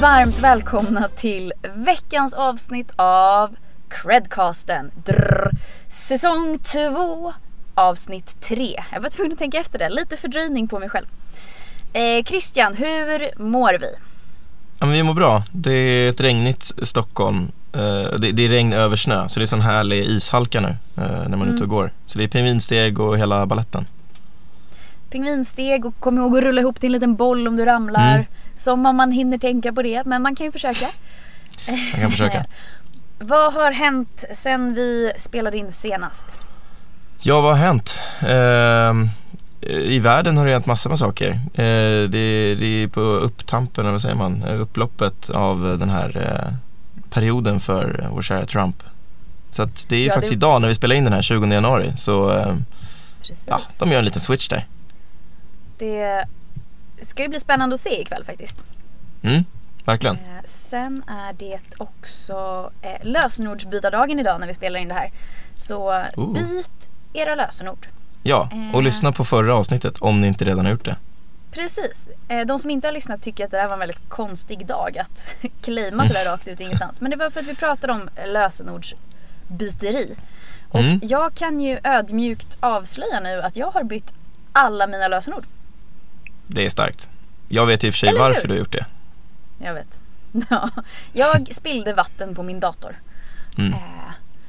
varmt välkomna till veckans avsnitt av Credcasten. Drr. Säsong 2, avsnitt 3. Jag var tvungen att tänka efter det, lite fördröjning på mig själv. Eh, Christian, hur mår vi? Ja, men vi mår bra. Det är ett regnigt Stockholm. Eh, det, det är regn över snö, så det är sån härlig ishalka nu eh, när man är ute och går. Så det är pingvinsteg och hela balletten. Pingvinsteg och kom ihåg att rulla ihop till en liten boll om du ramlar. Mm. Som om man hinner tänka på det, men man kan ju försöka. Man kan försöka. Vad har hänt sen vi spelade in senast? Ja, vad har hänt? Eh, I världen har det hänt massor med saker. Eh, det, det är på upptampen, eller vad säger man, upploppet av den här eh, perioden för vår kära Trump. Så att det är ju Ja, faktiskt det- idag när vi spelar in den här 20 januari så eh, Precis. ja, de gör en liten switch där. Det ska ju bli spännande att se ikväll faktiskt. Mm, verkligen. Eh, sen är det också eh, lösenordsbytardagen idag när vi spelar in det här. Så Ooh. byt era lösenord. Ja, och Eh. lyssna på förra avsnittet om ni inte redan har gjort det. Precis. Eh, de som inte har lyssnat tycker att det här var en väldigt konstig dag att claima sådär rakt ut ingenstans. Men det var för att vi pratade om lösenordsbyteri. Och Mm. jag kan ju ödmjukt avslöja nu att jag har bytt alla mina lösenord. Det är starkt. Jag vet i och för sig Eller hur? varför du har gjort det. Jag vet. Ja, jag spillde vatten på min dator. Mm. Eh,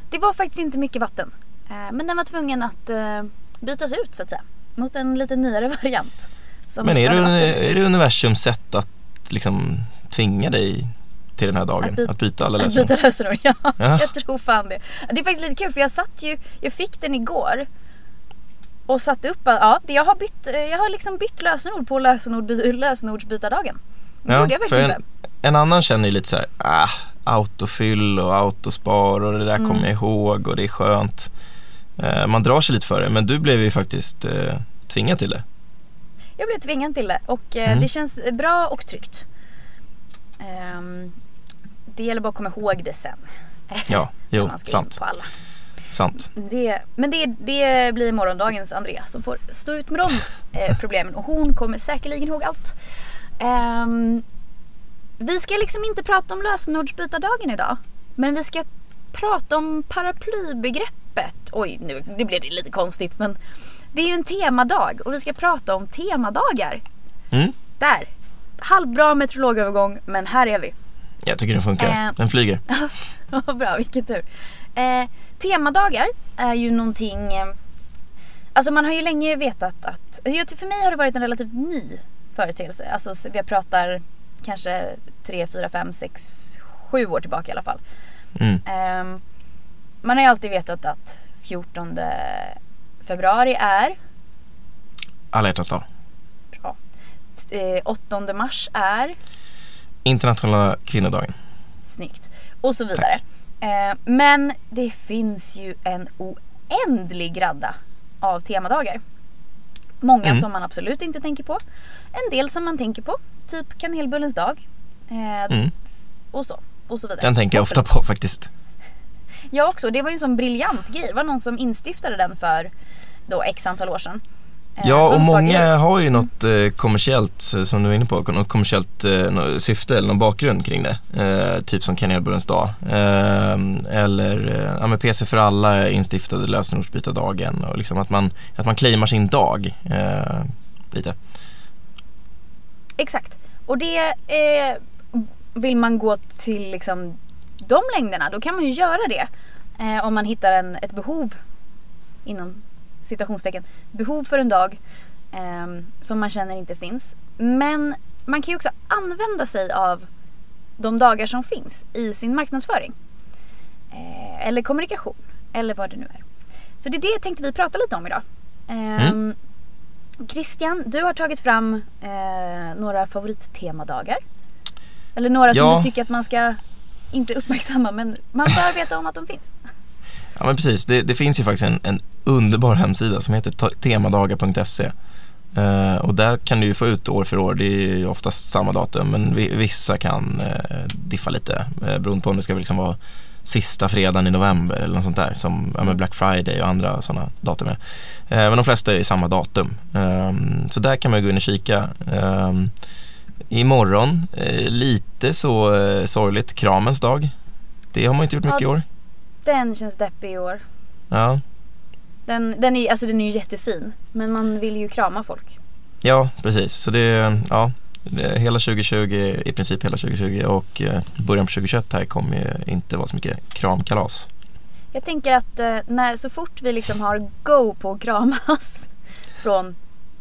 det var faktiskt inte mycket vatten. Eh, men den var tvungen att eh, bytas ut så att säga. Mot en lite nyare variant. Men är det, är det universums sätt att liksom tvinga dig till den här dagen? Att Att, byta- alla Att lösenord? byta lösenord, ja. Ja. Jag tror fan det. Det är faktiskt lite kul för jag satt ju, jag fick den igår. Och satte upp att, ja, jag har bytt, eh, jag har liksom bytt lösenord på lösenord, lösenordsbytardagen. Det Ja, trodde jag faktiskt en- inte. En annan känner ju lite så här, ah, autofyll och autospar och det där Mm. kommer jag ihåg och det är skönt. Eh, man drar sig lite för det, men du blev ju faktiskt eh, tvingad till det. Jag blev tvingad till det och eh, Mm. det känns bra och tryggt. Ehm, det gäller bara att komma ihåg det sen. Ja, jo, sant. Sant. Det, men det, det blir morgondagens Andrea som får stå ut med de eh, problemen och hon kommer säkerligen ihåg allt. Ehm, vi ska liksom inte prata om lösenordsbytardagen idag. Men vi ska prata om paraplybegreppet. Oj, nu det blev det lite konstigt men det är ju en temadag och vi ska prata om temadagar. Mm. Där! Halvbra meteorologövergång men här är vi. Jag tycker den funkar. Eh. Den flyger. Vad bra, vilken tur. Eh, temadagar är ju någonting... Eh, alltså man har ju länge vetat att... jag- För mig har det varit en relativt ny företeelse. Alltså vi pratar kanske 3, 4, 5, 6, 7 år tillbaka i alla fall. Mm. Eh, man har ju alltid vetat att 14 februari är Alla hjärtans dag. bra. T- Eh, 8 mars är Internationella kvinnodagen. Snyggt. Och så vidare. Eh, men det finns ju en oändlig radda av temadagar. Många Mm. som man absolut inte tänker på. En del som man tänker på. Typ kanelbullens dag. Eh, Mm. Och så. Och så vidare. Den tänker jag ofta på faktiskt. Jag också. Det var ju en sån briljant grej. Det var någon som instiftade den för då x antal år sedan. Eh, Ja, och många har ju något eh, kommersiellt, eh, som du var inne på, något kommersiellt eh, syfte eller någon bakgrund kring det. Eh, typ som kanelbullens dag. Eller ja, men PC för alla instiftade lösenordsbytardagen och liksom att man, att man claimar sin dag lite. Exakt. Och det vill man gå till liksom de längderna, då kan man ju göra det. Om man hittar en, ett behov inom citationstecken, behov för en dag eh, som man känner inte finns. Men man kan ju också använda sig av de dagar som finns i sin marknadsföring. Eh, eller kommunikation, eller vad det nu är. Så det är det tänkte vi prata lite om idag. Eh, Christian, du har tagit fram eh, några favoritttemadagar. Eller några som Ja. du tycker att man ska inte uppmärksamma men man bör veta om att de finns. Ja men precis, det, det finns ju faktiskt en, en underbar hemsida som heter temadagar.se Eh, och där kan du ju få ut år för år, det är ju oftast samma datum men vi, vissa kan eh, diffa lite eh, beroende på om det ska liksom vara sista fredagen i november eller något sånt där som ja, Black Friday och andra sådana datum är. Eh, men de flesta är samma datum. Ehm, så där kan man gå in och kika. Ehm, Imorgon, eh, lite så eh, sorgligt, kramens dag. Det har man inte gjort mycket i år. Den känns deppig i år. Ja, Den, den, är, alltså den är ju jättefin. Men man vill ju krama folk. ja precis. Så det, ja, det hela 2020, i princip hela 2020 och eh, början på 2021 här kommer ju inte vara så mycket kramkalas. Jag tänker att eh, när, så fort vi liksom har go på att kramas från,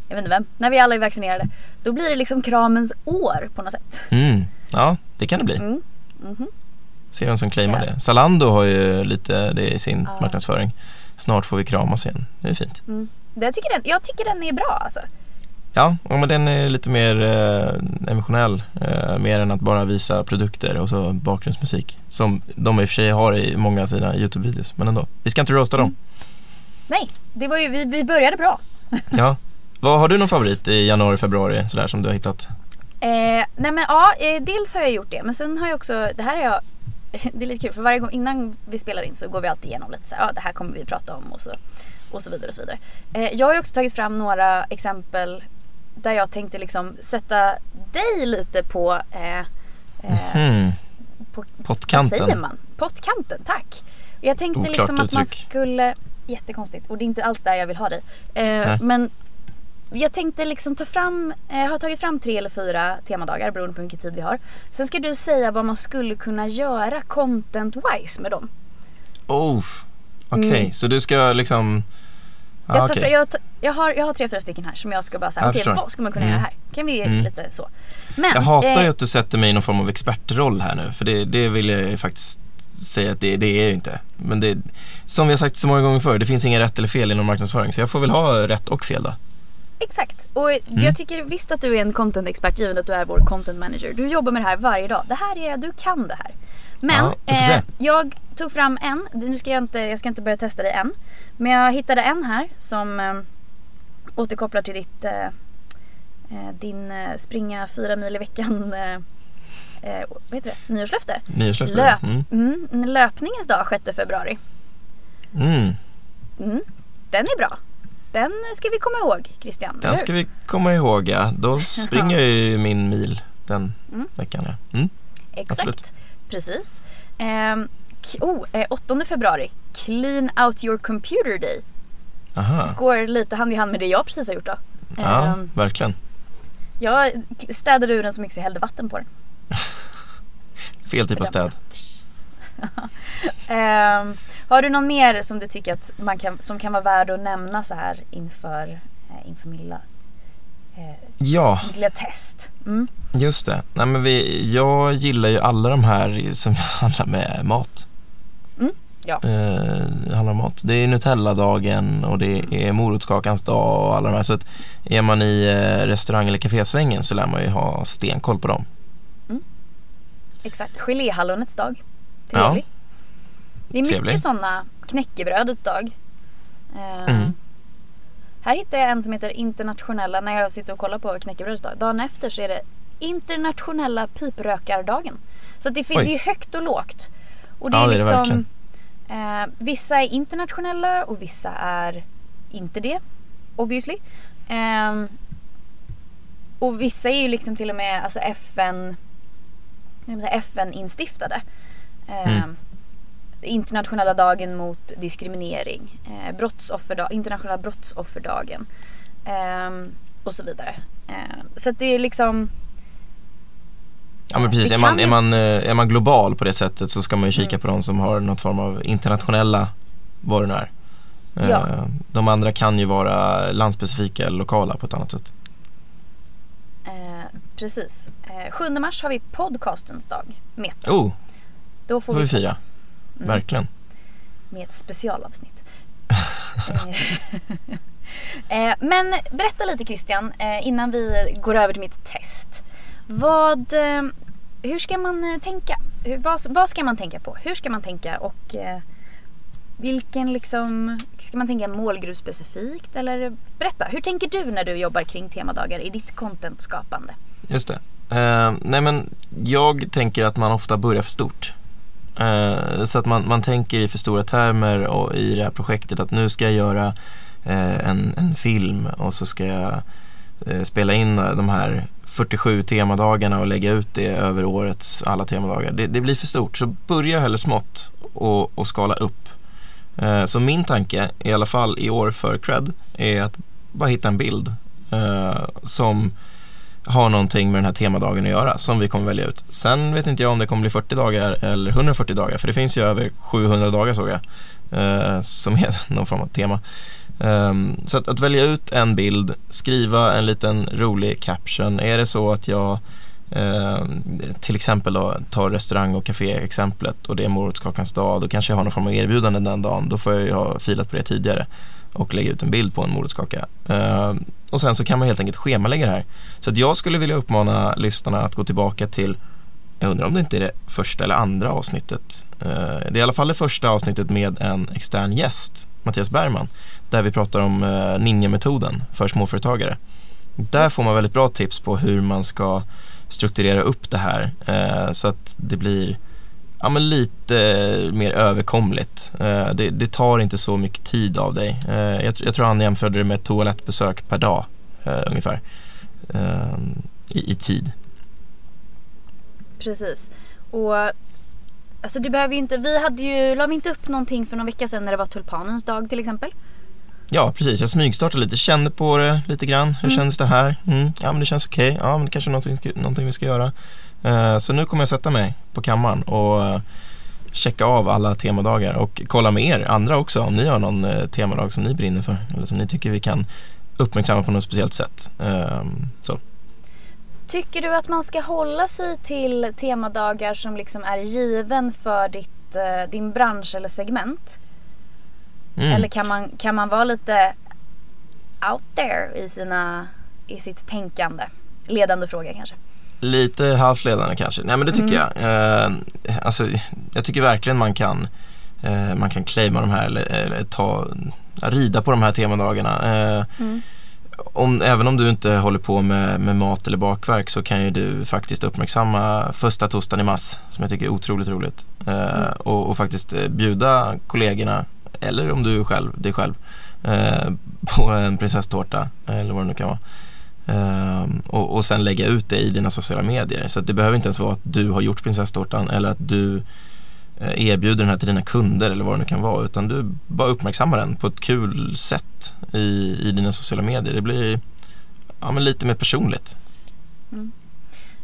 jag vet inte vem, när vi alla är vaccinerade. Då blir det liksom kramens år på något sätt. Mm. Ja, det kan det bli. Mm. Mhm. Se vem som claimar det. Zalando har ju lite det i sin Ja. marknadsföring. Snart får vi kramas igen. Det är fint. Mm. Det Jag, tycker den, jag tycker den är bra alltså. Ja, men den är lite mer eh, emotionell. Eh, mer än att bara visa produkter och så bakgrundsmusik. Som de i och för sig har i många av sina YouTube-videos. Men ändå. Vi ska inte roasta dem. Nej, det var ju, vi, vi började bra. Ja. Vad Har du någon favorit i januari, februari sådär som du har hittat? Eh, nej men ja, eh, dels har jag gjort det. Men sen har jag också, det här har jag, det är lite kul för varje gång innan vi spelar in så går vi alltid igenom lite så här, ja det här kommer vi prata om och så, och så vidare och så vidare. Eh, jag har ju också tagit fram några exempel där jag tänkte liksom sätta dig lite på, eh, eh, Hmm. på vad Pottkanten. säger man? Pottkanten, tack. Jag tänkte Oklart liksom att man uttryck. skulle, jättekonstigt och det är inte alls där jag vill ha dig. Eh, men jag tänkte liksom ta fram, eh, har tagit fram tre eller fyra temadagar beroende på hur mycket tid vi har. Sen ska du säga vad man skulle kunna göra content-wise med dem. Oh, okej. Mm. Så du ska liksom... Ja, jag, tar, fra- jag, tar- jag, har, jag har tre, fyra stycken här som jag ska bara säga, Jag okej förstår. vad ska man kunna Mm. göra här? Kan vi Mm. lite så. Men, Jag hatar eh, ju att du sätter mig i någon form av expertroll här nu. För det, det vill jag ju faktiskt säga att det, det är jag ju inte. Men det, som vi har sagt så många gånger förr, det finns inga rätt eller fel inom marknadsföring. Så jag får väl ha rätt och fel då. Exakt. Och Mm. jag tycker visst att du är en content-expert givet att du är vår content manager. Du jobbar med det här varje dag. Det här är, du kan det här. Men Ja, eh, jag tog fram en, nu ska jag inte, jag ska inte börja testa dig än. Men jag hittade en här som eh, återkopplar till ditt, eh, eh, din eh, springa fyra mil i veckan, eh, eh, vad heter det, nyårslöfte. Nyårslöfte. Löp, Mm. mm, löpningens dag 6 februari. Mm. Mm, den är bra. Den ska vi komma ihåg Christian. Den ska vi komma ihåg ja. Då springer jag ju min mil den Mm. veckan. Ja. Mm. Exakt. Absolut. Precis. Ehm, k- oh, eh, 8 februari. Clean out your computer day. Aha. Går lite hand i hand med det jag precis har gjort då. Ja, Ehm, verkligen. jag städade ur den så mycket så jag hällde vatten på den. Fel typ av städ. Har du någon mer som du tycker att man kan, som kan vara värd att nämna så här inför, eh, inför min lilla, eh, Ja, lilla test? Mm. just det. Nej, men vi, jag gillar ju alla de här som handlar med mat. Mm, ja. Eh, handlar om mat. Det är Nutella-dagen och det är morotskakans dag och alla de här. Så att är man i eh, restaurang eller kafésvängen så lär man ju ha stenkoll på dem. Exakt. Geléhallonets dag. Ja. Det är mycket Trevlig. sådana knäckebrödets dag. Eh, Mm. Här hittar jag en som heter internationella, när jag sitter och kollar på knäckebrödets dag. Dagen efter så är det internationella piprökardagen. Så det, fin- Oj. högt och lågt. Och det Ja, är det är liksom, eh, vissa är internationella och vissa är inte det. Obviously. Ehm, och vissa är ju liksom till och med alltså FN FN-instiftade. Ehm, Mm. Internationella dagen mot diskriminering. Eh, brottsofferdag, internationella brottsofferdagen. ehm, och så vidare. Ehm, så att det är liksom Ja men precis, är man, är, man, eh, är man global på det sättet så ska man ju kika Mm. på de som har något form av internationella vad det nu är. Eh, Ja. De andra kan ju vara landspecifika eller lokala på ett annat sätt. eh, precis. Eh, 7 mars har vi podcastens dag. Meta. Oh, Då får får vi vi fira. Mm. Verkligen. med ett specialavsnitt. Eh, Men berätta lite Christian eh, innan vi går över till mitt test. Vad, eh, hur ska man tänka? Vad, vad ska man tänka på? Hur ska man tänka och vilken liksom, ska man tänka målgrupp specifikt eller berätta, hur tänker du när du jobbar kring temadagar i ditt contentskapande? Just det. Eh, nej men jag tänker att man ofta börjar för stort. Eh, så att man, man tänker i för stora termer och i det här projektet att nu ska jag göra eh, en, en film och så ska jag eh, spela in de här 47 temadagarna och lägga ut det över årets alla temadagar. Det, det blir för stort. Så börja hellre smått och, och skala upp. Så min tanke, i alla fall i år för cred, är att bara hitta en bild eh, som har någonting med den här temadagen att göra som vi kommer välja ut. Sen vet inte jag om det kommer bli 40 dagar eller 140 dagar för det finns ju över 700 dagar såg jag eh, som är någon form av tema. Eh, så att, att, välja ut en bild, skriva en liten rolig caption. Är det så att jag eh, till exempel då, tar restaurang och café-exemplet och det är morotskakans dag, då kanske jag har någon form av erbjudande den dagen. Då får jag ju ha filat på det tidigare och lägga ut en bild på en morotskaka. Uh, och sen så kan man helt enkelt schemalägga det här. Så att jag skulle vilja uppmana lyssnarna att gå tillbaka till jag undrar om det inte är det första eller andra avsnittet. Uh, det är i alla fall det första avsnittet med en extern gäst, Mattias Bergman där vi pratar om eh, ninja-metoden för småföretagare. Där får man väldigt bra tips på hur man ska strukturera upp det här eh, så att det blir ja, men lite mer överkomligt. Eh, det, det, tar inte så mycket tid av dig. Eh, jag, jag, tror han jämförde det med ett toalettbesök per dag eh, ungefär eh, i, i, tid. Precis. Och alltså det behöver ju inte, vi hade ju, la vi inte upp någonting för någon vecka sedan när det var tulpanens dag till exempel? Ja, precis. Jag smygstartade lite, kände på det lite grann. Hur mm. känns det här? Mm. Ja, men det känns okej. Okay. Ja, men det kanske är någonting, någonting vi ska göra. Uh, så nu kommer jag sätta mig på kammaren och uh, checka av alla temadagar och kolla med er andra också om ni har någon uh, temadag som ni brinner för eller som ni tycker vi kan uppmärksamma på något speciellt sätt. Ehm, så. Tycker du att man ska hålla sig till temadagar som liksom är given för ditt, din bransch eller segment? Mm. Eller kan man, kan man vara lite out there i, sina, i sitt tänkande? Ledande fråga kanske. Lite halvt ledande kanske. Nej men det tycker mm. jag. Eh, alltså, jag tycker verkligen man kan eh, man kan claima de här eller, eller ta, rida på de här temadagarna. Eh, mm. om, även om du inte håller på med, med, mat eller bakverk så kan ju du faktiskt uppmärksamma första torsdagen i mars som jag tycker är otroligt roligt. Eh, mm. och, och, faktiskt eh, bjuda kollegorna eller om du är själv, dig själv eh, på en prinsesstårta eller vad det nu kan vara. Eh, och, och sen lägga ut det i dina sociala medier. Så det behöver inte ens vara att du har gjort prinsesstårtan eller att du eh, erbjuder den här till dina kunder eller vad det nu kan vara utan du bara uppmärksammar den på ett kul sätt i, i dina sociala medier. Det blir ja, men lite mer personligt. Mm.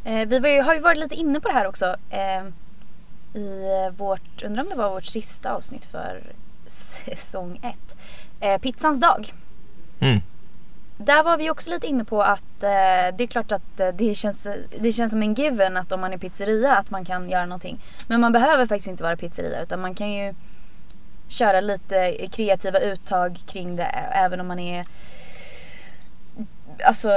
Eh, vi har ju varit lite inne på det här också eh, i vårt, undrar om det var vårt sista avsnitt för säsong 1. Eh, pizzans dag. Mm. Där var vi också lite inne på att eh, det är klart att eh, det, känns, det känns som en given att om man är pizzeria att man kan göra någonting. Men man behöver faktiskt inte vara pizzeria utan man kan ju köra lite kreativa uttag kring det även om man är alltså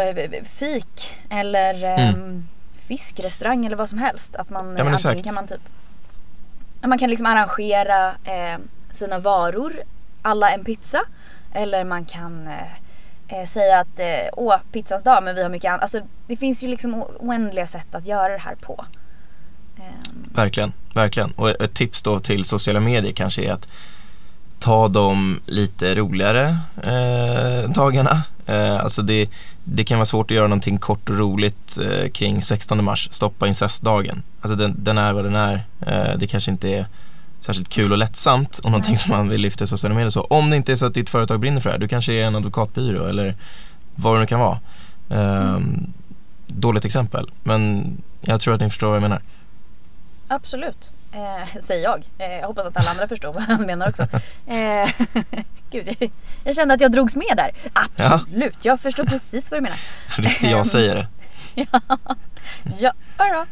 fik eller mm. um, fiskrestaurang eller vad som helst. Att man, ja, antingen kan man typ man kan liksom arrangera eh, sina varor alla en pizza. Eller man kan eh, eh, säga att eh, åh, pizzans dag men vi har mycket annat. Alltså det finns ju liksom oändliga sätt att göra det här på. Eh. Verkligen, verkligen. Och ett tips då till sociala medier kanske är att ta de lite roligare eh, dagarna. Eh, alltså det, det kan vara svårt att göra någonting kort och roligt eh, kring 16 mars, stoppa incestdagen. Alltså den, den är vad den är. Eh, det kanske inte är särskilt kul och lättsamt och någonting som man vill lyfta i sociala medier. Så om det inte är så att ditt företag brinner för det här, du kanske är en advokatbyrå eller vad det nu kan vara. Um, dåligt exempel, men jag tror att ni förstår vad jag menar. Absolut, eh, säger jag. Eh, jag hoppas att alla andra förstår vad han menar också. Eh, gud, jag, jag kände att jag drogs med där. Absolut, ja. jag förstår precis vad du menar. Riktigt jag säger det. ja, ja då.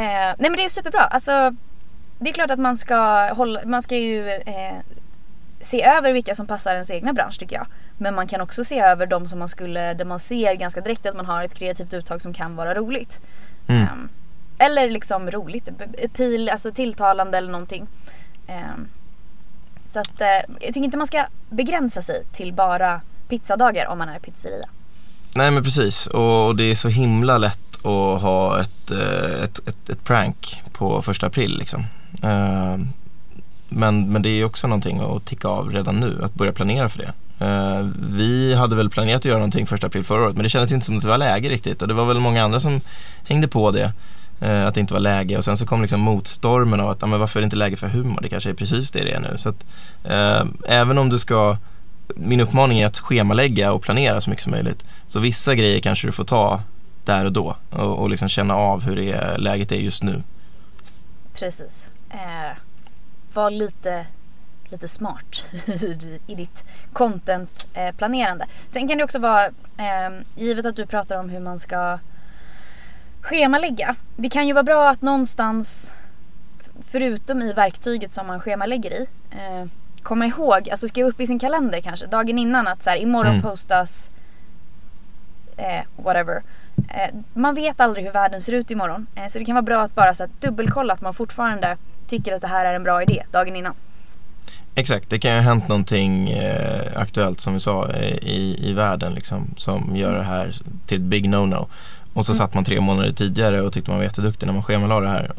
Eh, nej men det är superbra. Alltså det är klart att man ska, hålla, man ska ju eh, se över vilka som passar ens egna bransch tycker jag. Men man kan också se över de som man skulle, där man ser ganska direkt att man har ett kreativt uttag som kan vara roligt. Mm. Um, eller liksom roligt, pil, alltså tilltalande eller någonting. Um, så att uh, jag tycker inte man ska begränsa sig till bara pizzadagar om man är pizzeria. Nej men precis och det är så himla lätt att ha ett, eh, ett, ett, ett prank på första april liksom. Ehm, men, men det är också någonting att ticka av redan nu, att börja planera för det. Ehm, vi hade väl planerat att göra någonting första april förra året men det kändes inte som att det var läge riktigt och det var väl många andra som hängde på det. Eh, att det inte var läge och sen så kom liksom motstormen av att men varför är det inte läge för humor? Det kanske är precis det det är nu. Så att, eh, även om du ska min uppmaning är att schemalägga och planera så mycket som möjligt. Så vissa grejer kanske du får ta där och då och, och liksom känna av hur det är, läget är just nu. Precis. Eh, var lite, lite smart i ditt content-planerande. Sen kan det också vara, eh, givet att du pratar om hur man ska schemalägga. Det kan ju vara bra att någonstans, förutom i verktyget som man schemalägger i, eh, komma ihåg, alltså skriva upp i sin kalender kanske dagen innan att så här, imorgon mm. postas eh, whatever. Eh, man vet aldrig hur världen ser ut imorgon. Eh, så det kan vara bra att bara så här, dubbelkolla att man fortfarande tycker att det här är en bra idé dagen innan. Exakt, det kan ju ha hänt någonting eh, aktuellt som vi sa i, i världen liksom, som gör det här till ett big no-no. Och så mm. satt man tre månader tidigare och tyckte man var jätteduktig när man schemalade det här.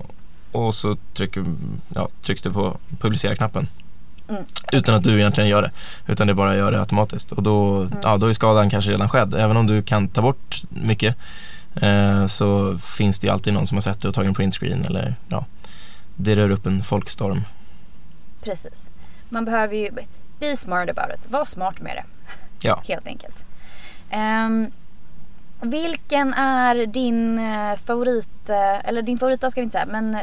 Och så trycker, ja, trycks det på publicera-knappen. Mm. Utan att du egentligen gör det. Utan det bara gör det automatiskt. Och då, mm. ja, då är skadan kanske redan skedd. Även om du kan ta bort mycket eh, så finns det ju alltid någon som har sett det och tagit en printscreen eller ja, det rör upp en folkstorm. Precis. Man behöver ju be smart about it. Var smart med det. Ja. Helt enkelt. Um, vilken är din eh, favorit, eh, eller din favorit ska vi inte säga, men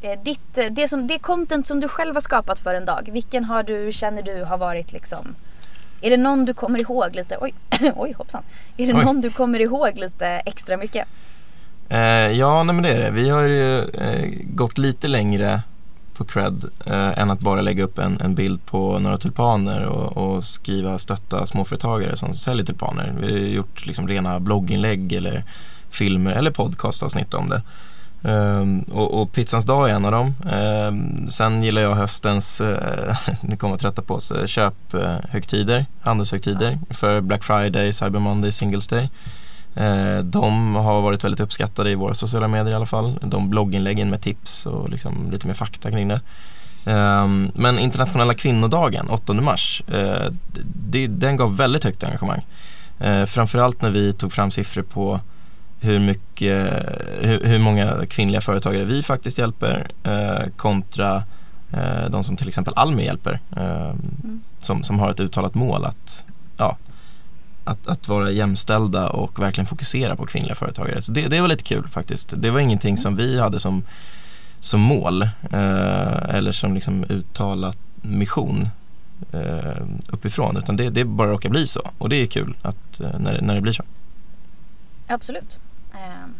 Eh, ditt, det, som, det content som du själv har skapat för en dag, vilken har du, känner du har varit liksom Är det någon du kommer ihåg lite, oj, oj hoppsan. Är det oj. någon du kommer ihåg lite extra mycket? Eh, ja, nej men det är det. Vi har ju eh, gått lite längre på cred eh, än att bara lägga upp en, en bild på några tulpaner och, och, skriva stötta småföretagare som säljer tulpaner. Vi har gjort liksom rena blogginlägg eller filmer eller podcastavsnitt om det. Um, och, och, pizzans dag är en av dem. Um, sen gillar jag höstens, uh, ni kommer att trötta på oss, köphögtider, handelshögtider för Black Friday, Cyber Monday, Singles Day. Uh, de har varit väldigt uppskattade i våra sociala medier i alla fall. De blogginläggen med tips och liksom lite mer fakta kring det. Um, men internationella kvinnodagen, 8 mars, det, den gav väldigt högt engagemang. Uh, framförallt när vi tog fram siffror på hur, mycket, hur, många kvinnliga företagare vi faktiskt hjälper eh, kontra eh, de som till exempel Almi hjälper eh, mm. som, som har ett uttalat mål att, ja, att, att vara jämställda och verkligen fokusera på kvinnliga företagare. Så det, det var lite kul faktiskt. Det var ingenting som vi hade som, som mål eh, eller som liksom uttalat mission eh, uppifrån utan det, det bara råkar bli så och det är kul att, eh, när, när det blir så. Absolut. Ehm.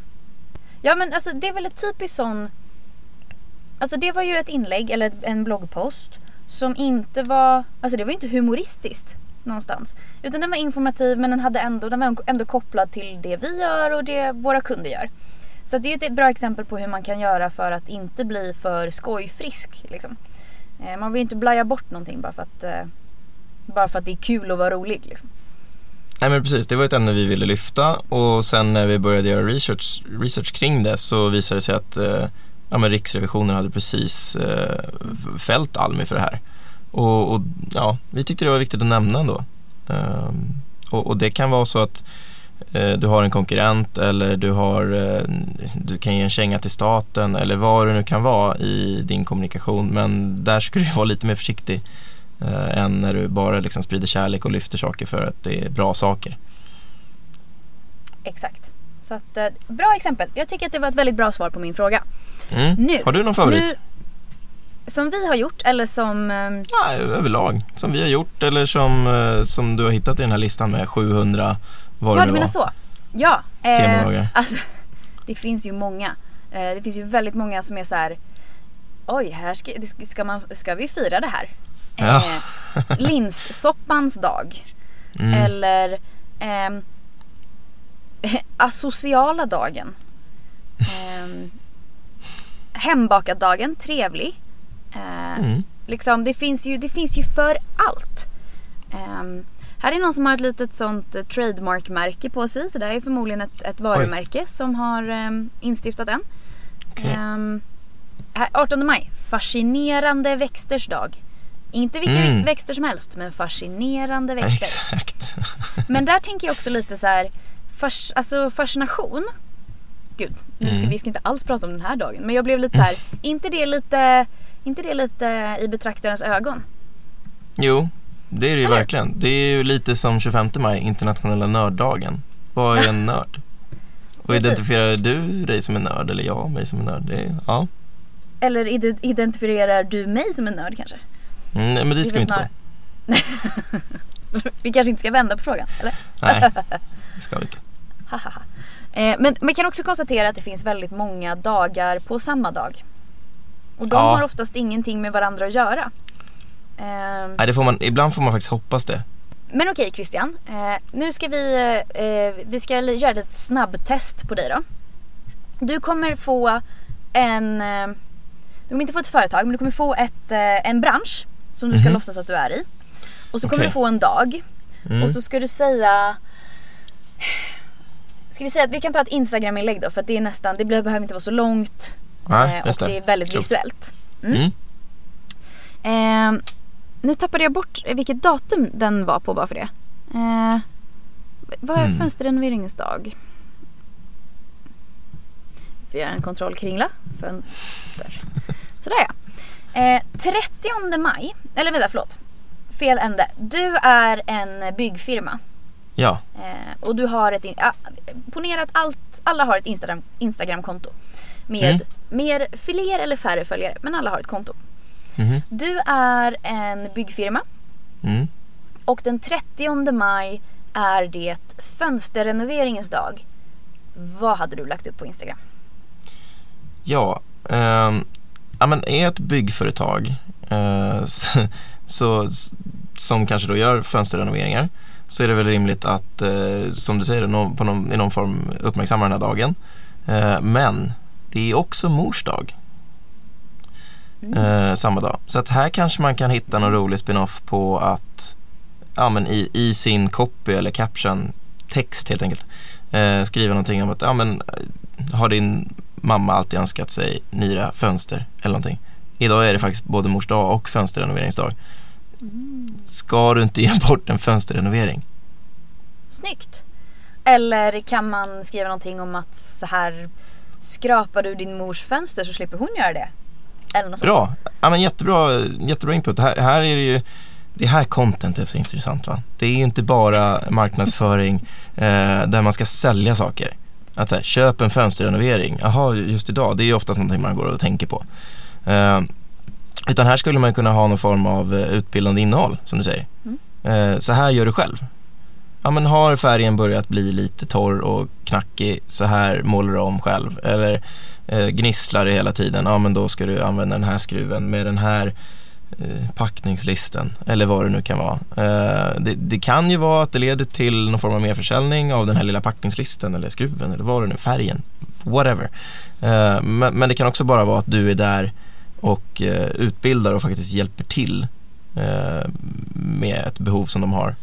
Ja men alltså det är väl ett typiskt sån Alltså det var ju ett inlägg eller en bloggpost som inte var, alltså det var inte humoristiskt någonstans. Utan den var informativ men den, hade ändå, den var ändå kopplad till det vi gör och det våra kunder gör. Så det är ett bra exempel på hur man kan göra för att inte bli för skojfrisk. Liksom. Eh, man vill ju inte blaja bort någonting bara för att, eh, bara för att det är kul att vara rolig. Liksom. Nej men precis, det var ett ämne vi ville lyfta och sen när vi började göra research, research kring det så visade det sig att eh, ja, men Riksrevisionen hade precis eh, fällt Almi för det här. Och, och, ja, vi tyckte det var viktigt att nämna ändå. Um, och, och, det kan vara så att eh, du har en konkurrent eller du, har, eh, du kan ge en känga till staten eller vad det nu kan vara i din kommunikation men där ska du vara lite mer försiktig eh, än när du bara liksom sprider kärlek och lyfter saker för att det är bra saker. Exakt. Så att, eh, bra exempel. Jag tycker att det var ett väldigt bra svar på min fråga. Mm. Nu, har du någon favorit? Nu, som vi har gjort eller som... Eh, ja, överlag. Som vi har gjort eller som, eh, som du har hittat i den här listan med 700 vad Ja, du menar så. Ja. Eh, alltså, det finns ju många. Eh, det finns ju väldigt många som är så här. Oj, här ska, ska, man, ska vi fira det här? Ja. Eh, linssoppans dag. Mm. Eller eh, asociala dagen. Eh, hembakad-dagen, trevlig. Eh, mm. liksom, det, finns ju, det finns ju för allt. Eh, här är någon som har ett litet sånt eh, trademark-märke på sig. Så det är förmodligen ett, ett varumärke Oj. som har eh, instiftat den. Okay. 18 maj, fascinerande växters dag. Inte vilka Mm. växter som helst, men fascinerande växter. Exakt. Men där tänker jag också lite så här, fas, alltså fascination. Gud, nu ska Mm. vi ska inte alls prata om den här dagen. Men jag blev lite så här, inte det lite, inte det lite i betraktarens ögon? Jo, det är det ju Eller? verkligen. Det är ju lite som 25 maj, internationella nörddagen. Vad är en nörd? Och Precis. identifierar du dig som en nörd eller jag mig som en nörd? Är, ja, Eller ide- identifierar du mig som en nörd kanske? mm, nej, men dit Det ska vi inte gå. Vi kanske inte ska vända på frågan, eller? Nej, det ska vi inte. Eh, Men man kan också konstatera att det finns väldigt många dagar på samma dag. Och de Ja. har oftast ingenting med varandra att göra. Eh, Nej, det får man, ibland får man faktiskt hoppas det. Men okej Christian, eh, nu ska vi, eh, vi ska göra ett snabbtest på dig då. Du kommer få en, eh, du kommer inte få ett företag men du kommer få ett, eh, en bransch som du ska Mhm. låtsas att du är i. Och så kommer Okej. du få en dag Mm. och så ska du säga Ska vi säga att vi kan ta ett Instagram-inlägg då för att det är nästan, det blir- behöver inte vara så långt Nej, eh, och det är väldigt Klokt. visuellt. Mm. Eh, nu tappade jag bort vilket datum den var på bara för det. Eh, vad är Mm. fönsterrenoveringens dag? Vi göra en kontrollkringla. Fönster. Sådär ja. Eh, 30 maj, eller vänta förlåt. Fel ände. Du är en byggfirma. Ja, Eh, och du har ett, ja, ponera att allt, alla har ett Instagram, Instagramkonto. Med Mm. mer, fler eller färre följare, men alla har ett konto. mhm, Du är en byggfirma mm. och den 30 maj är det fönsterrenoveringens dag. Vad hade du lagt upp på Instagram? Ja, ehm, ja men är ett byggföretag eh, så, som kanske då gör fönsterrenoveringar så är det väl rimligt att, eh, som du säger, nå- på någon, i någon form uppmärksamma den här dagen. Eh, men det är också mors dag eh, samma dag. Så att här kanske man kan hitta någon rolig spin-off på att ja, men i, i sin copy eller caption, text helt enkelt, eh, skriva någonting om att ja, men, eh, har din mamma alltid önskat sig nya fönster eller någonting. Idag är det faktiskt både mors dag och fönsterrenoveringsdag. Ska du inte ge bort en fönsterrenovering? Snyggt! Eller kan man skriva någonting om att så här skrapar du din mors fönster så slipper hon göra det? Eller något sånt. Bra! Ja, men jättebra, jättebra input. Här, här är det ju det här content är så intressant va. Det är ju inte bara marknadsföring eh, där man ska sälja saker. Att så här, köp en fönsterrenovering. Jaha, just idag. Det är ju oftast någonting man går och tänker på. Eh, utan här skulle man kunna ha någon form av eh, utbildande innehåll som du säger. Mm. Eh, så här gör du själv. Ja men har färgen börjat bli lite torr och knackig, så här målar du om själv. Eller eh, gnisslar det hela tiden, ja men då ska du använda den här skruven med den här eh, packningslisten eller vad det nu kan vara. Eh, det, det kan ju vara att det leder till någon form av merförsäljning av den här lilla packningslisten eller skruven eller vad det nu färgen, whatever. Eh, men, men det kan också bara vara att du är där och eh, utbildar och faktiskt hjälper till eh, med ett behov som de har,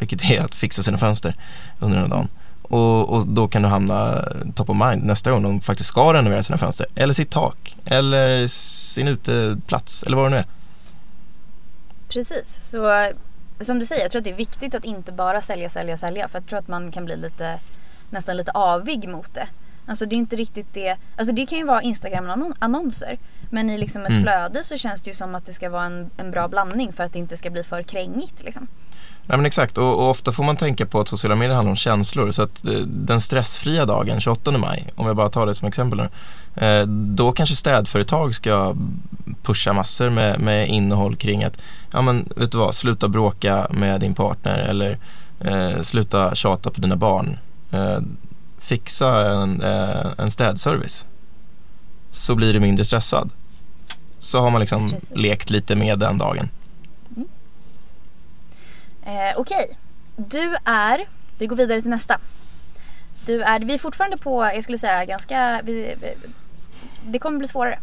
vilket är att fixa sina fönster under den här dagen. Och, och då kan du hamna top of mind nästa gång de faktiskt ska renovera sina fönster eller sitt tak eller sin uteplats eller vad det nu är. Precis, så som du säger, jag tror att det är viktigt att inte bara sälja, sälja, sälja. För jag tror att man kan bli lite, nästan lite avig mot det. Alltså det är inte riktigt det, alltså det kan ju vara Instagram-annonser. Men i liksom ett Mm. flöde så känns det ju som att det ska vara en, en bra blandning för att det inte ska bli för krängigt liksom. Nej men exakt och, och ofta får man tänka på att sociala medier handlar om känslor så att eh, den stressfria dagen 28 maj, om jag bara tar det som exempel nu, eh, då kanske städföretag ska pusha massor med, med innehåll kring att, ja men vet du vad, sluta bråka med din partner eller eh, sluta tjata på dina barn. Eh, fixa en, eh, en städservice så blir du mindre stressad. Så har man liksom Precis. lekt lite med den dagen. Eh, Okej, du är, vi går vidare till nästa. Du är, vi är fortfarande på, jag skulle säga ganska, vi, det kommer bli svårare.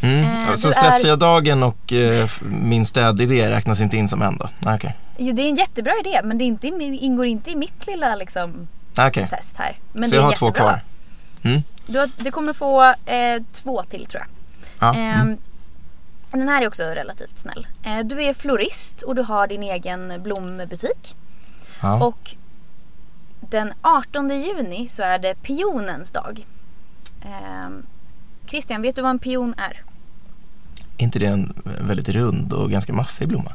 Mm. Eh, så du stressfria dagen och eh, min städidé räknas inte in som en då? Nej, Okej. Jo, det är en jättebra idé men det är inte, ingår inte i mitt lilla liksom, Nej, okej. test här. Men Så det är jag har två jättebra. kvar. Mm. Du, har, du kommer få eh, två till tror jag. Ja. Ehm, Mm. Den här är också relativt snäll. Eh, du är florist och du har din egen blombutik. Ja. Och den 18 juni så är det pionens dag. Ehm, Christian, vet du vad en pion är? Är inte det en väldigt rund och ganska maffig blomma?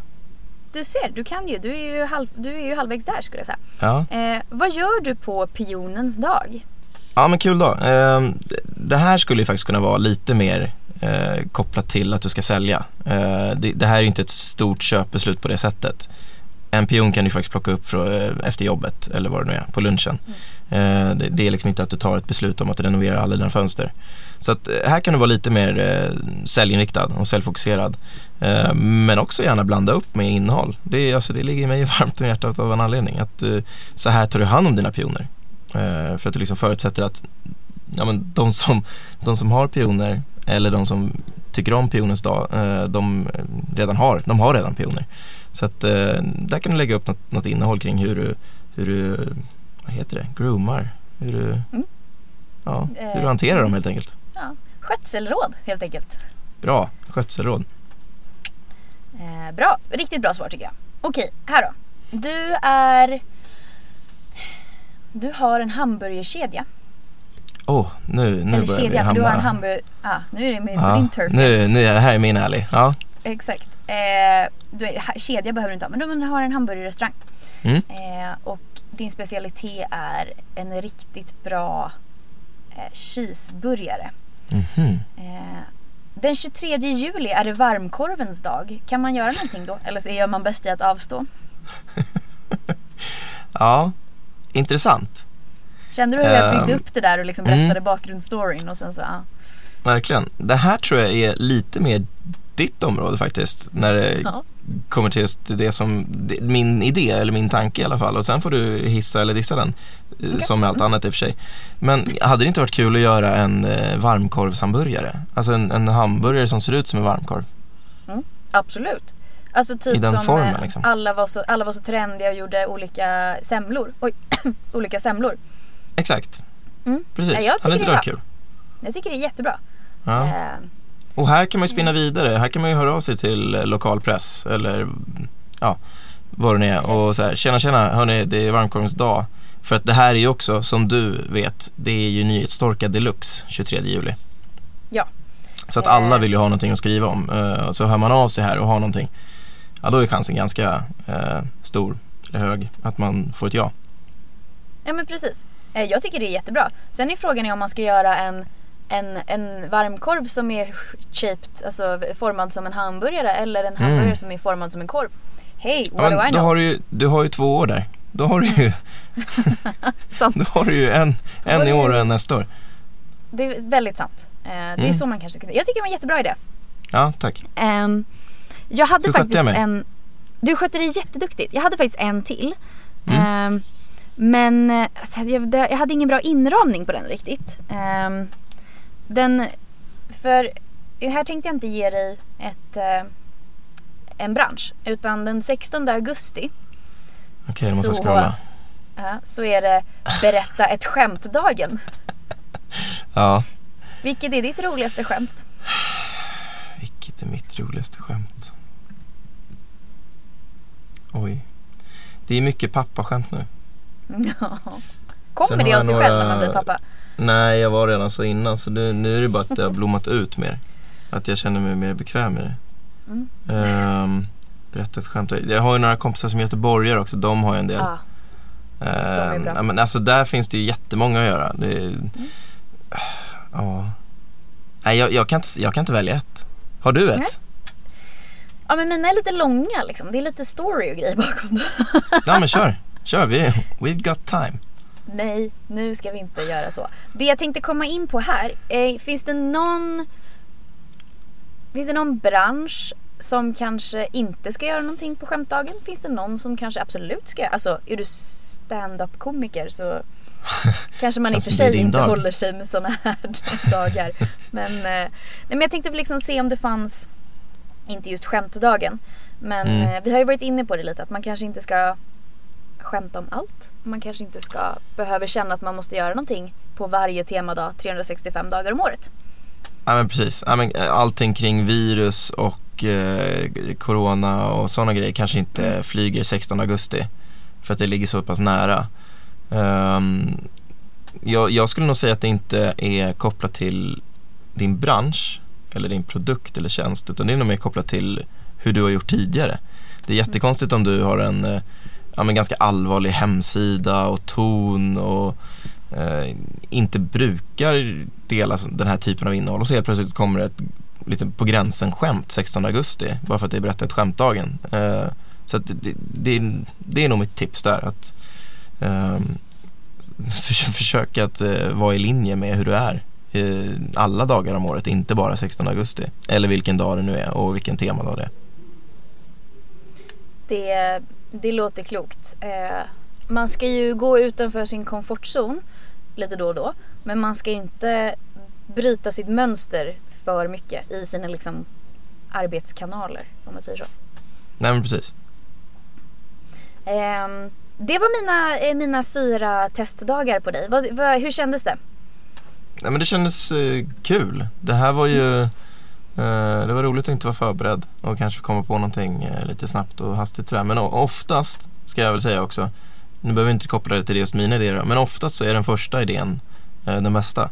Du ser, du kan ju. Du är ju, halv, du är ju halvvägs där skulle jag säga. Ja. Eh, vad gör du på pionens dag? Ja men kul då. Eh, det här skulle ju faktiskt kunna vara lite mer eh, kopplat till att du ska sälja. Eh, det, det här är ju inte ett stort köpbeslut på det sättet. En pion kan du faktiskt plocka upp från, eh, efter jobbet eller vad det nu är, på lunchen. Eh, det, det är liksom inte att du tar ett beslut om att renovera alla dina fönster. Så att eh, här kan du vara lite mer eh, säljinriktad och säljfokuserad. Eh, men också gärna blanda upp med innehåll. Det, alltså, det ligger mig varmt om hjärtat av en anledning. Att, eh, så här tar du hand om dina pioner. Eh, för att du liksom förutsätter att ja, men de, som, de som har pioner eller de som tycker om pionens dag, eh, de redan har, de har redan pioner. Så att eh, där kan du lägga upp något, något innehåll kring hur du, hur du, vad heter det, groomar, hur du, Mm. ja, hur du hanterar dem helt enkelt. Ja, skötselråd helt enkelt. Bra, skötselråd. Eh, bra, riktigt bra svar tycker jag. Okej, här då. Du är... Du har en hamburgerkedja. Åh, oh, nu, nu Eller börjar vi kedja, för hamna. du har en hamburger... Ah, nu är det med ja, din turf. nu, nu är det här är min alley. Ja. Exakt. Eh, du, kedja behöver du inte ha, men du har en hamburgerrestaurang. Mm. Eh, och din specialitet är en riktigt bra eh, cheeseburgare. Mhm. Eh, den 23 juli är det varmkorvens dag. Kan man göra någonting då? Eller så gör man bäst i att avstå? ja, intressant. Kände du hur jag byggde Ehm, upp det där och liksom mm. berättade bakgrundsstoryn och sen så, ja. Verkligen. Det här tror jag är lite mer ditt område faktiskt. När det Ja. Kommer till just det som, min idé eller min tanke i alla fall. Och sen får du hissa eller dissa den. eh, Okej. Som med allt annat i och för sig. Men hade det inte varit kul att göra en eh, varmkorvshamburgare? Alltså en, en hamburgare som ser ut som en varmkorv. Absolut. Alltså typ I den som formen, eh, liksom. alla, var så, alla var så trendiga och gjorde olika semlor. Oj, olika semlor. Exakt. Mm. Precis. Ja, jag hade inte det varit kul? Jag tycker det är jättebra. Ja. Eh, Och här kan man ju spinna vidare. Här kan man ju höra av sig till eh, lokalpress eller ja, vad det nu är. Och så här, tjena tjena, hörni, det är varmkorvens dag. För att det här är ju också, som du vet, det är ju Nyhetstorka Deluxe 23 juli. Ja. Så att Eh. alla vill ju ha någonting att skriva om. Eh, Så hör man av sig här och har någonting, ja då är chansen ganska eh, stor, eller hög, att man får ett ja. Ja men precis. Eh, Jag tycker det är jättebra. Sen är frågan om man ska göra en, en, en varmkorv som är shaped, alltså formad som en hamburgare eller en hamburgare Mm. som är formad som en korv. Hej, Ja, what do I know? har du, ju, du har ju två år där. Då har du ju, Sant. då har du ju en, en i år och en nästa år. Det är väldigt sant. Eh, Det är Mm. så man kanske ska Jag tycker det var en jättebra idé. Ja, tack. Ehm, jag hade Hur faktiskt jag mig? en... Du skötte dig jätteduktigt. Jag hade faktiskt en till. Mm. Ehm, men eh, jag, hade ingen bra inramning på den riktigt. Ehm, den... För här tänkte jag inte ge dig ett, eh, en bransch. Utan den 16 augusti Okej, då måste jag Så- scrolla. ja, så är det Berätta ett skämt-dagen. Ja, Vilket är ditt roligaste skämt? vilket är mitt roligaste skämt? Oj. Det är mycket pappaskämt nu. Ja. Kommer det jag av sig själv när några- man blir pappa? Nej, jag var redan så innan så nu, nu är det bara att det har blommat ut mer. Att jag känner mig mer bekväm med det. Mm. Um, berätta ett skämt. Jag har ju några kompisar som är göteborgare också, de har ju en del. Ja. är Ehm, bra. ja, men alltså där finns det ju jättemånga att göra. Det, Mm. Ja. Nej, jag, jag, kan inte, jag kan inte välja ett. Har du ett? Nej. Ja men mina är lite långa liksom. Det är lite story och grejer bakom det. Ja men kör. Kör, vi, we've got time. Nej, nu ska vi inte göra så. Det jag tänkte komma in på här. Eh, finns det någon Finns det någon bransch som kanske inte ska göra någonting på skämtdagen? Finns det någon som kanske absolut ska göra? Alltså är du stand-up komiker så kanske man i och för sig inte dag. håller sig med sådana här dagar. Men, eh, nej, men jag tänkte liksom se om det fanns, inte just skämtdagen, men Mm. eh, vi har ju varit inne på det lite att man kanske inte ska skämta om allt. Man kanske inte ska behöver känna att man måste göra någonting på varje temadag 365 dagar om året. Ja men precis. Ja, men, eh, allting kring virus och och eh, Corona och sådana grejer kanske inte mm. flyger 16 augusti för att det ligger så pass nära. Um, jag, jag, skulle nog säga att det inte är kopplat till din bransch eller din produkt eller tjänst utan det är nog mer kopplat till hur du har gjort tidigare. Det är jättekonstigt om du har en eh, ja, men ganska allvarlig hemsida och ton och eh, inte brukar dela den här typen av innehåll och så helt plötsligt kommer det ett lite på gränsen skämt 16 augusti bara för att det är berättat skämtdagen. Eh, så det, det, det, det, är nog mitt tips där att eh, för, försöka att eh, vara i linje med hur du är alla dagar om året, inte bara 16 augusti eller vilken dag det nu är och vilken temadag det är. Det, det låter klokt. Eh, man ska ju gå utanför sin komfortzon lite då och då. Men man ska ju inte bryta sitt mönster för mycket i sina liksom arbetskanaler om man säger så. Nej men precis. Eh, det var mina, eh, mina fyra testdagar på dig. Hur kändes det? Nej men det kändes eh, kul. Det här var ju mm. Det var roligt att inte vara förberedd och kanske komma på någonting eh, lite snabbt och hastigt sådär. Men oftast, ska jag väl säga också, nu behöver vi inte koppla det till just mina idéer, men oftast så är den första idén eh, den bästa.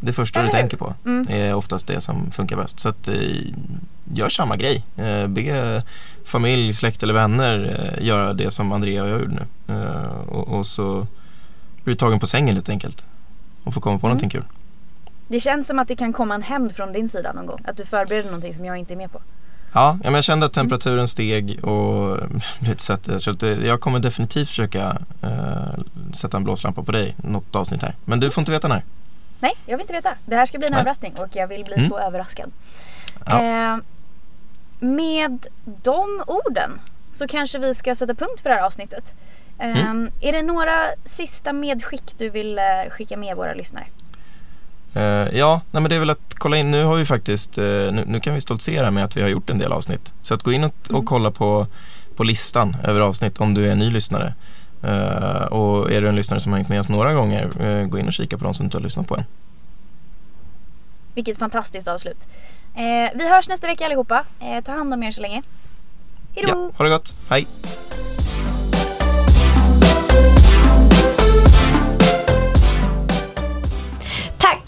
Det första du tänker på mm. är oftast det som funkar bäst. Så att, gör samma grej. Be familj, släkt eller vänner göra det som Andrea och jag gjorde nu. Och, och så blir du tagen på sängen helt enkelt och får komma på mm. någonting kul. Det känns som att det kan komma en hämnd från din sida någon gång. Att du förbereder någonting som jag inte är med på. Ja, jag kände att temperaturen steg och lite sätt, jag kommer definitivt försöka uh, sätta en blåslampa på dig något avsnitt här. Men du får inte veta när. Nej, jag vill inte veta. Det här ska bli en Nej. överraskning och jag vill bli mm. så överraskad. Ja. Uh, med de orden så kanske vi ska sätta punkt för det här avsnittet. Uh, mm. Är det några sista medskick du vill skicka med våra lyssnare? Uh, ja, nej men det är väl att kolla in. Nu har vi faktiskt, uh, nu, nu, kan vi stoltsera med att vi har gjort en del avsnitt. Så att gå in och, och mm. kolla på, på listan över avsnitt om du är en ny lyssnare. Uh, och är du en lyssnare som har hängt med oss några gånger, gå in och kika på de som inte har lyssnat på än. Vilket fantastiskt avslut. vi hörs nästa vecka allihopa. ta hand om er så länge. Hejdå! Ja, ha det gott. Hej!